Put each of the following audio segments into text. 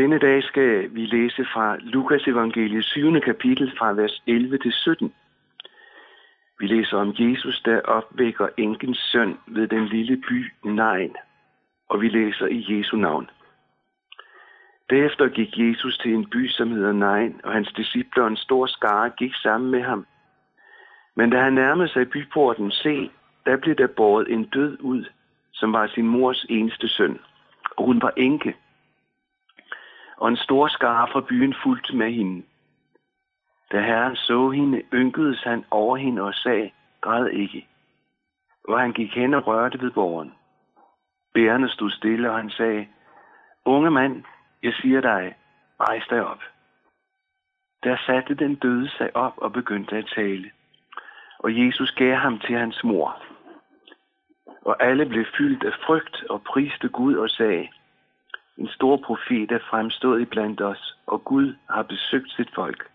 Denne dag skal vi læse fra Lukas evangeliet 7. kapitel fra vers 11 til 17. Vi læser om Jesus, der opvækker enkens søn ved den lille by Nain, og vi læser i Jesu navn. Derefter gik Jesus til en by, som hedder Nain, og hans disciple og en stor skare gik sammen med ham. Men da han nærmede sig byporten, se, der blev der båret en død ud, som var sin mors eneste søn, og hun var enke. Og en stor skare fra byen fulgte med hende. Da herren så hende, ynkedes han over hende og sagde, græd ikke. Og han gik hen og rørte ved borgeren. Bærerne stod stille, og han sagde, Unge mand, jeg siger dig, rejs dig op. Der satte den døde sig op og begyndte at tale. Og Jesus gav ham til hans mor. Og alle blev fyldt af frygt og priste Gud og sagde, en stor profet er fremstået i blandt os, og Gud har besøgt sit folk.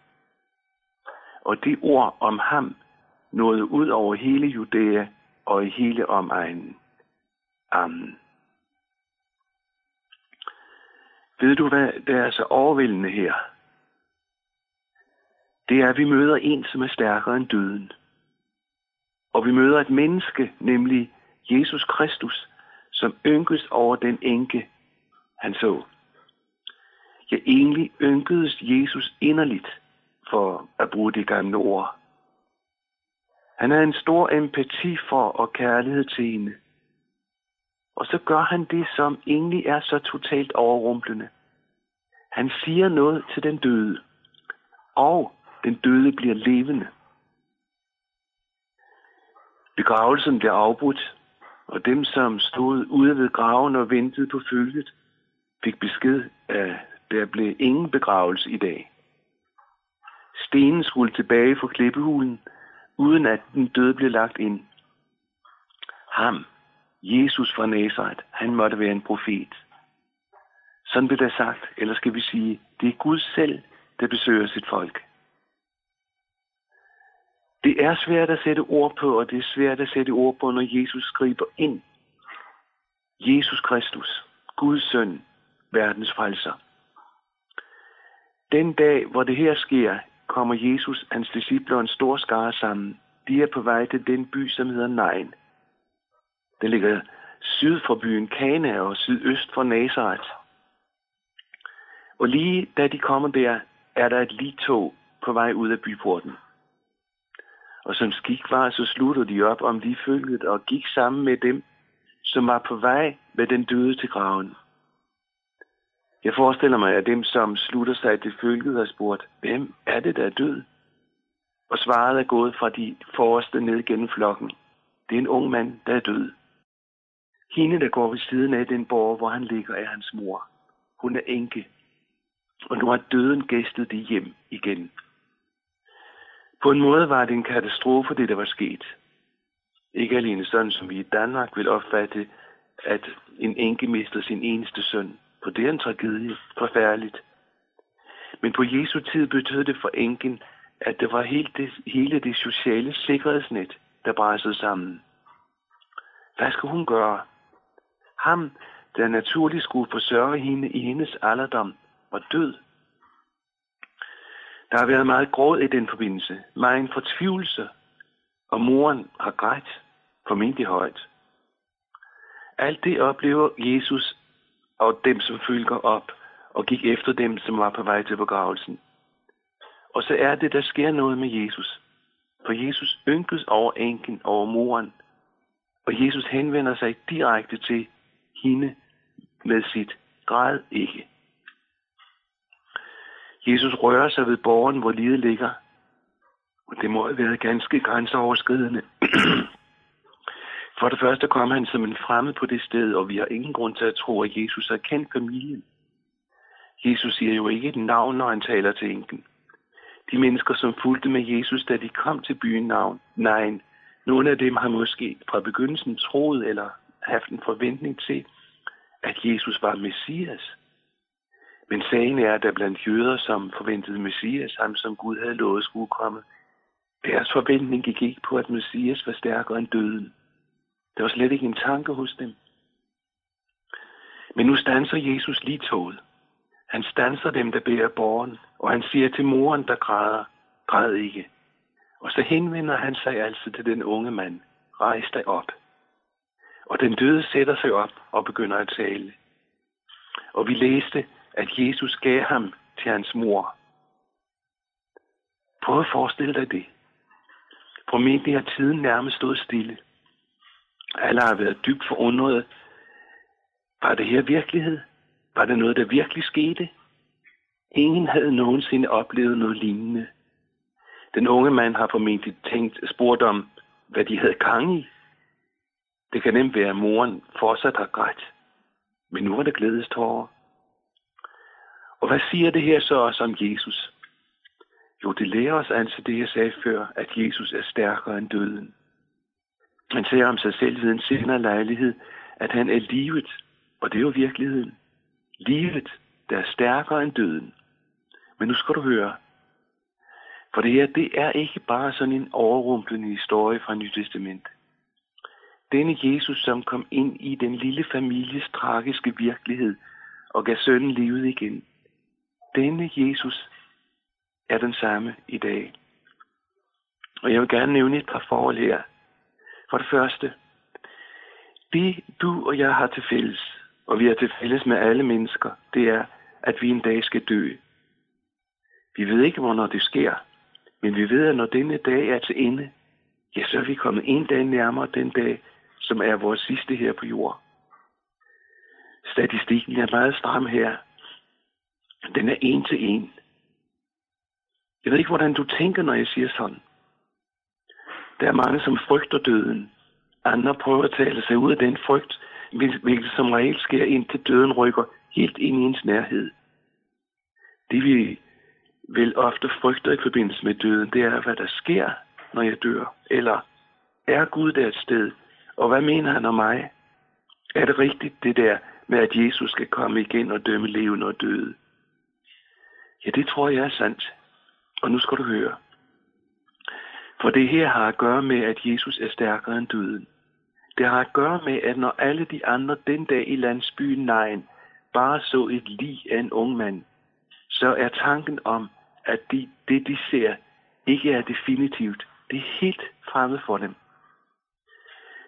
Og det ord om ham nåede ud over hele Judæa og i hele omegnen. Amen. Ved du, hvad der er så overvældende her? Det er, at vi møder en, som er stærkere end døden. Og vi møder et menneske, nemlig Jesus Kristus, som ynkes over den enke, han så. Ja, egentlig ynkedes Jesus inderligt, for at bruge det gamle ord. Han havde en stor empati for og kærlighed til hende. Og så gør han det, som egentlig er så totalt overrumplende. Han siger noget til den døde, og den døde bliver levende. Begravelsen bliver afbrudt, og dem, som stod ude ved graven og ventede på følget, fik besked, at der blev ingen begravelse i dag. Stenen skulle tilbage fra klippehulen, uden at den døde blev lagt ind. Ham, Jesus fra Nazareth, han måtte være en profet. Sådan blev der sagt, eller skal vi sige, det er Gud selv, der besøger sit folk. Det er svært at sætte ord på, og det er svært at sætte ord på, når Jesus skriber ind. Jesus Kristus, Guds søn, verdens frelser. Den dag, hvor det her sker, kommer Jesus, hans disciple og en stor skare sammen. De er på vej til den by, som hedder Nain. Den ligger syd for byen Kana og sydøst for Nazareth. Og lige da de kommer der, er der et ligtog på vej ud af byporten. Og som skik var, så sluttede de op om de følget og gik sammen med dem, som var på vej med den døde til graven. Jeg forestiller mig, at dem, som slutter sig til følget, har spurgt, hvem er det, der er død? Og svaret er gået fra de forreste ned gennem flokken. Det er en ung mand, der er død. Hende, der går ved siden af den borg, hvor han ligger, er hans mor. Hun er enke. Og nu har døden gæstet det hjem igen. På en måde var det en katastrofe, det der var sket. Ikke alene sådan, som vi i Danmark vil opfatte, at en enke mister sin eneste søn. For det er en tragedie. Forfærdeligt. Men på Jesu tid betød det for enken, at det var helt det, hele det sociale sikkerhedsnet, der brændte sammen. Hvad skal hun gøre? Ham, der naturligt skulle forsørge hende i hendes alderdom, var død. Der har været meget gråd i den forbindelse, meget en fortvivlelse, og moren har grædt, formentlig højt. Alt det oplever Jesus og dem, som følger op, og gik efter dem, som var på vej til begravelsen. Og så er det, der sker noget med Jesus. For Jesus ynkes over enken, over moren. Og Jesus henvender sig direkte til hende med sit græd ikke. Jesus rører sig ved borgen, hvor livet ligger. Og det må have været ganske grænseoverskridende. For det første kom han som en fremmed på det sted, og vi har ingen grund til at tro, at Jesus har kendt familien. Jesus siger jo ikke et navn, når han taler til enken. De mennesker, som fulgte med Jesus, da de kom til byen navn, nej, nogle af dem har måske fra begyndelsen troet eller haft en forventning til, at Jesus var Messias. Men sagen er, at der blandt jøder, som forventede Messias, ham som Gud havde lovet skulle komme, deres forventning gik ikke på, at Messias var stærkere end døden. Der var slet ikke en tanke hos dem. Men nu stanser Jesus lige toget. Han stanser dem, der bærer borgen, og han siger til moren, der græder, græd ikke. Og så henvender han sig altså til den unge mand, rejs dig op. Og den døde sætter sig op og begynder at tale. Og vi læste, at Jesus gav ham til hans mor. Prøv at forestille dig det. Formentlig har tiden nærmest stået stille. Alle har været dybt forundret. Var det her virkelighed? Var det noget, der virkelig skete? Ingen havde nogensinde oplevet noget lignende. Den unge mand har formentlig tænkt, spurgt om, hvad de havde gang i. Det kan nemt være, at moren fortsat har grædt. Men nu er det glædestårer. Og hvad siger det her så også om Jesus? Jo, det lærer os altså det, jeg sagde før, at Jesus er stærkere end døden. Han siger om sig selv ved en senere lejlighed, at han er livet, og det er jo virkeligheden. Livet, der er stærkere end døden. Men nu skal du høre. For det her, det er ikke bare sådan en overrumplende historie fra Nyt Testament. Denne Jesus, som kom ind i den lille families tragiske virkelighed og gav sønnen livet igen. Denne Jesus er den samme i dag. Og jeg vil gerne nævne et par forhold her. For det første, det du og jeg har til fælles, og vi har til fælles med alle mennesker, det er, at vi en dag skal dø. Vi ved ikke, hvornår det sker, men vi ved, at når denne dag er til ende, ja, så er vi kommet en dag nærmere den dag, som er vores sidste her på jord. Statistikken er meget stram her. Den er en til en. Jeg ved ikke, hvordan du tænker, når jeg siger sådan. Der er mange, som frygter døden. Andre prøver at tale sig ud af den frygt, hvilket som regel sker, indtil døden rykker helt ind i ens nærhed. Det vi vel ofte frygter i forbindelse med døden, det er, hvad der sker, når jeg dør. Eller er Gud der et sted? Og hvad mener han om mig? Er det rigtigt, det der med, at Jesus skal komme igen og dømme levende og døde? Ja, det tror jeg er sandt. Og nu skal du høre. For det her har at gøre med, at Jesus er stærkere end døden. Det har at gøre med, at når alle de andre den dag i landsbyen Nejen bare så et lig af en ung mand, så er tanken om, at de, det de ser ikke er definitivt. Det er helt fremmed for dem.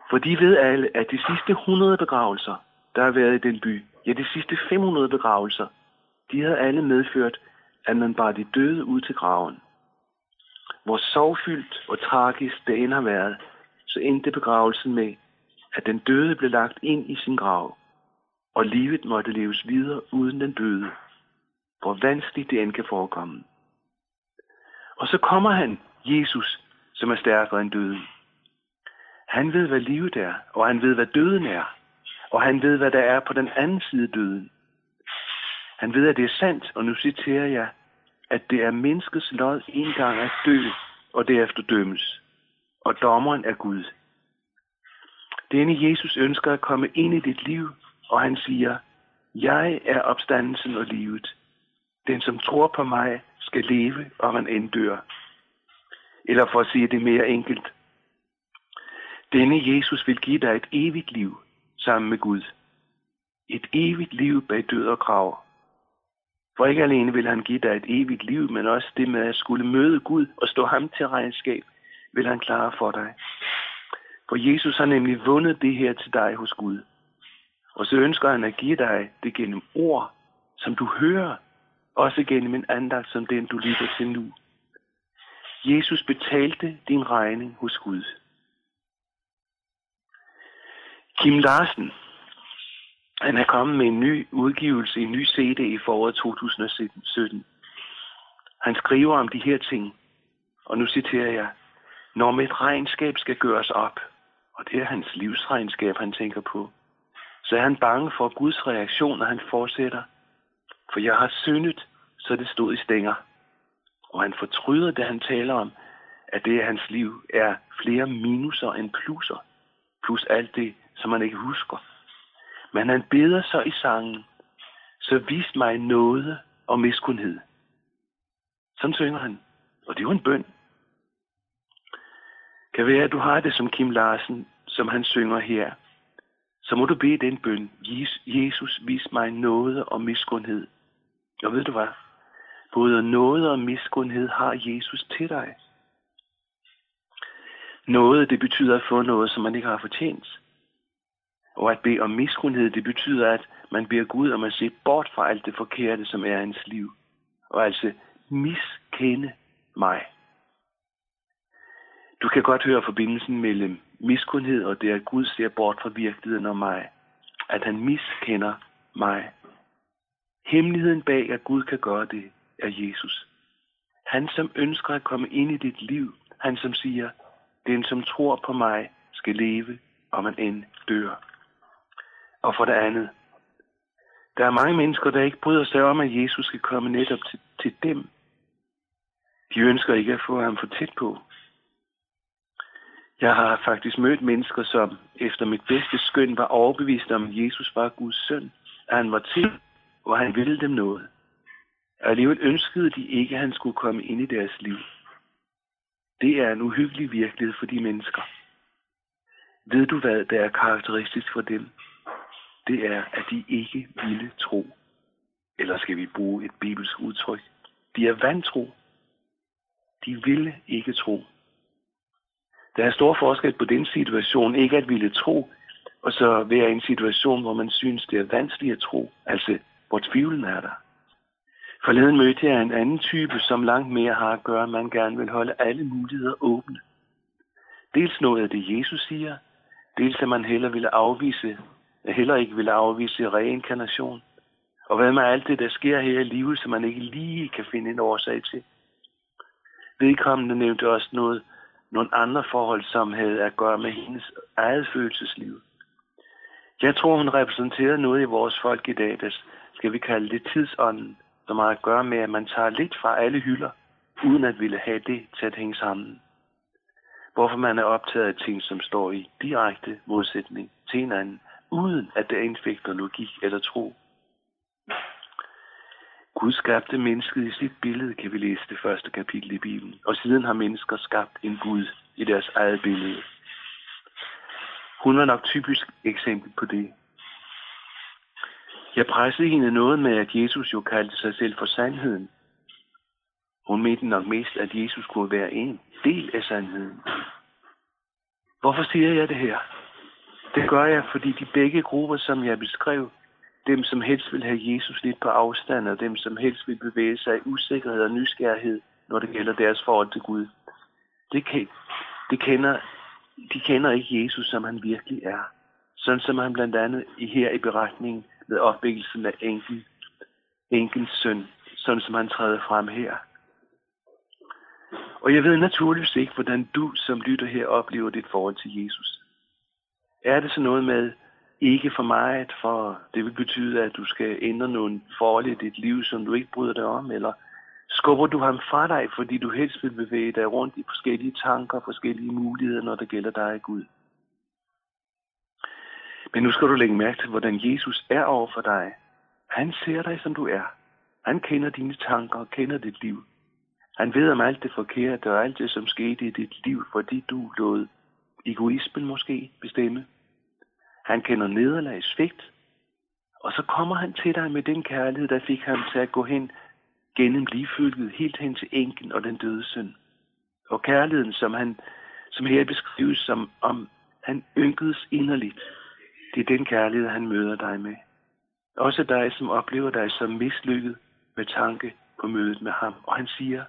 For de ved alle, at de sidste 100 begravelser, der har været i den by, ja de sidste 500 begravelser, de havde alle medført, at man bare de døde ud til graven. Hvor sorgfyldt og tragisk det end har været, så endte begravelsen med, at den døde blev lagt ind i sin grav, og livet måtte leves videre uden den døde, hvor vanskeligt det end kan forekomme. Og så kommer han, Jesus, som er stærkere end døden. Han ved, hvad livet er, og han ved, hvad døden er, og han ved, hvad der er på den anden side døden. Han ved, at det er sandt, og nu citerer jeg, at det er menneskets lod en gang at dø, og derefter dømmes. Og dommeren er Gud. Denne Jesus ønsker at komme ind i dit liv, og han siger, jeg er opstandelsen og livet. Den, som tror på mig, skal leve, og man end dør. Eller for at sige det mere enkelt. Denne Jesus vil give dig et evigt liv sammen med Gud. Et evigt liv bag død og krav. For ikke alene vil han give dig et evigt liv, men også det med at skulle møde Gud og stå ham til regnskab, vil han klare for dig. For Jesus har nemlig vundet det her til dig hos Gud. Og så ønsker han at give dig det gennem ord, som du hører, også gennem en andagt som den, du lytter til nu. Jesus betalte din regning hos Gud. Kim Larsen, han er kommet med en ny udgivelse, en ny CD i foråret 2017. Han skriver om de her ting, og nu citerer jeg, når mit regnskab skal gøres op, og det er hans livsregnskab, han tænker på, så er han bange for Guds reaktion, og han fortsætter. For jeg har syndet, så det stod i stænger. Og han fortryder, da han taler om, at det af hans liv er flere minuser end plusser, plus alt det, som man ikke husker. Men han beder så i sangen, så vis mig noget og miskunnhed. Sådan synger han. Og det er jo en bøn. Kan være, at du har det som Kim Larsen, som han synger her. Så må du bede den bøn. Jesus, vis mig noget og miskundhed. Og ved du hvad? Både noget og miskundhed har Jesus til dig. Noget, det betyder at få noget, som man ikke har fortjent. Og at bede om miskundhed, det betyder, at man beder Gud om at se bort fra alt det forkerte, som er i ens liv. Og altså miskende mig. Du kan godt høre forbindelsen mellem miskundhed og det, at Gud ser bort fra virkeligheden om mig. At han miskender mig. Hemmeligheden bag, at Gud kan gøre det, er Jesus. Han, som ønsker at komme ind i dit liv. Han, som siger, den, som tror på mig, skal leve, om man end dør. Og for det andet, der er mange mennesker, der ikke bryder sig om, at Jesus skal komme netop til, til dem. De ønsker ikke at få ham for tæt på. Jeg har faktisk mødt mennesker, som efter mit bedste skøn var overbevist om, at Jesus var Guds søn, at han var til, og han ville dem noget. Og alligevel ønskede de ikke, at han skulle komme ind i deres liv. Det er en uhyggelig virkelighed for de mennesker. Ved du, hvad der er karakteristisk for dem? Det er, at de ikke ville tro. Eller skal vi bruge et bibelsk udtryk? De er vantro. De ville ikke tro. Der er stor forskel på den situation, ikke at ville tro, og så være i en situation, hvor man synes, det er vanskeligt at tro, altså hvor tvivlen er der. Forleden mødte jeg en anden type, som langt mere har at gøre, at man gerne vil holde alle muligheder åbne. Dels noget af det, Jesus siger, dels at man heller ville afvise, heller ikke ville afvise reinkarnation. Og hvad med alt det, der sker her i livet, som man ikke lige kan finde en årsag til. Vedkommende nævnte også noget, nogle andre forhold, som havde at gøre med hendes eget følelsesliv. Jeg tror, hun repræsenterer noget i vores folk i dag, der skal vi kalde det tidsånden, som har at gøre med, at man tager lidt fra alle hylder, uden at ville have det til at hænge sammen. Hvorfor man er optaget af ting, som står i direkte modsætning til hinanden, uden at der indfægter logik eller tro. Gud skabte mennesket i sit billede, kan vi læse det første kapitel i Bibelen. Og siden har mennesker skabt en Gud i deres eget billede. Hun var nok typisk eksempel på det. Jeg pressede hende noget med, at Jesus jo kaldte sig selv for sandheden. Hun mente nok mest, at Jesus kunne være en del af sandheden. Hvorfor siger jeg det her? Det gør jeg, fordi de begge grupper, som jeg beskrev, dem som helst vil have Jesus lidt på afstand, og dem som helst vil bevæge sig i usikkerhed og nysgerrighed, når det gælder deres forhold til Gud, det, kan, det kender, de kender ikke Jesus, som han virkelig er. Sådan som han blandt andet her i beretningen med opvækkelsen af enken, enkens søn, sådan som han træder frem her. Og jeg ved naturligvis ikke, hvordan du som lytter her oplever dit forhold til Jesus. Er det så noget med, ikke for meget, for det vil betyde, at du skal ændre nogle forhold i dit liv, som du ikke bryder dig om, eller skubber du ham fra dig, fordi du helst vil bevæge dig rundt i forskellige tanker, forskellige muligheder, når det gælder dig, Gud. Men nu skal du lægge mærke til, hvordan Jesus er over for dig. Han ser dig, som du er. Han kender dine tanker og kender dit liv. Han ved om alt det forkerte og alt det, som skete i dit liv, fordi du lod egoismen måske bestemme. Han kender nederlag, svigt. Og så kommer han til dig med den kærlighed, der fik ham til at gå hen gennem livfølget helt hen til enken og den døde søn. Og kærligheden, som, han, som her beskrives som om han ynkedes inderligt, det er den kærlighed, han møder dig med. Også dig, som oplever dig som mislykket med tanke på mødet med ham. Og han siger,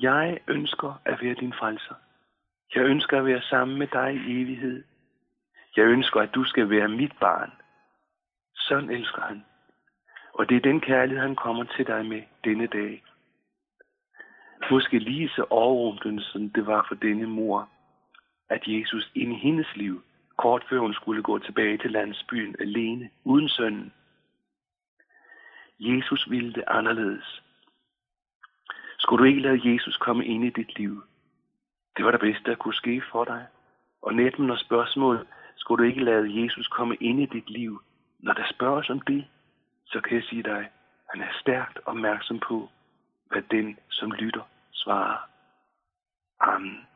jeg ønsker at være din frelser. Jeg ønsker at være sammen med dig i evighed. Jeg ønsker, at du skal være mit barn. Sådan elsker han. Og det er den kærlighed, han kommer til dig med denne dag. Måske lige så overrumplende, som det var for denne mor, at Jesus ind i hendes liv, kort før hun skulle gå tilbage til landsbyen alene, uden sønnen. Jesus ville det anderledes. Skulle du ikke lade Jesus komme ind i dit liv? Det var det bedste, der kunne ske for dig. Og netop når spørgsmålet skulle du ikke lade Jesus komme ind i dit liv? Når der spørges om det, så kan jeg sige dig, han er stærkt opmærksom på, hvad den, som lytter, svarer. Amen.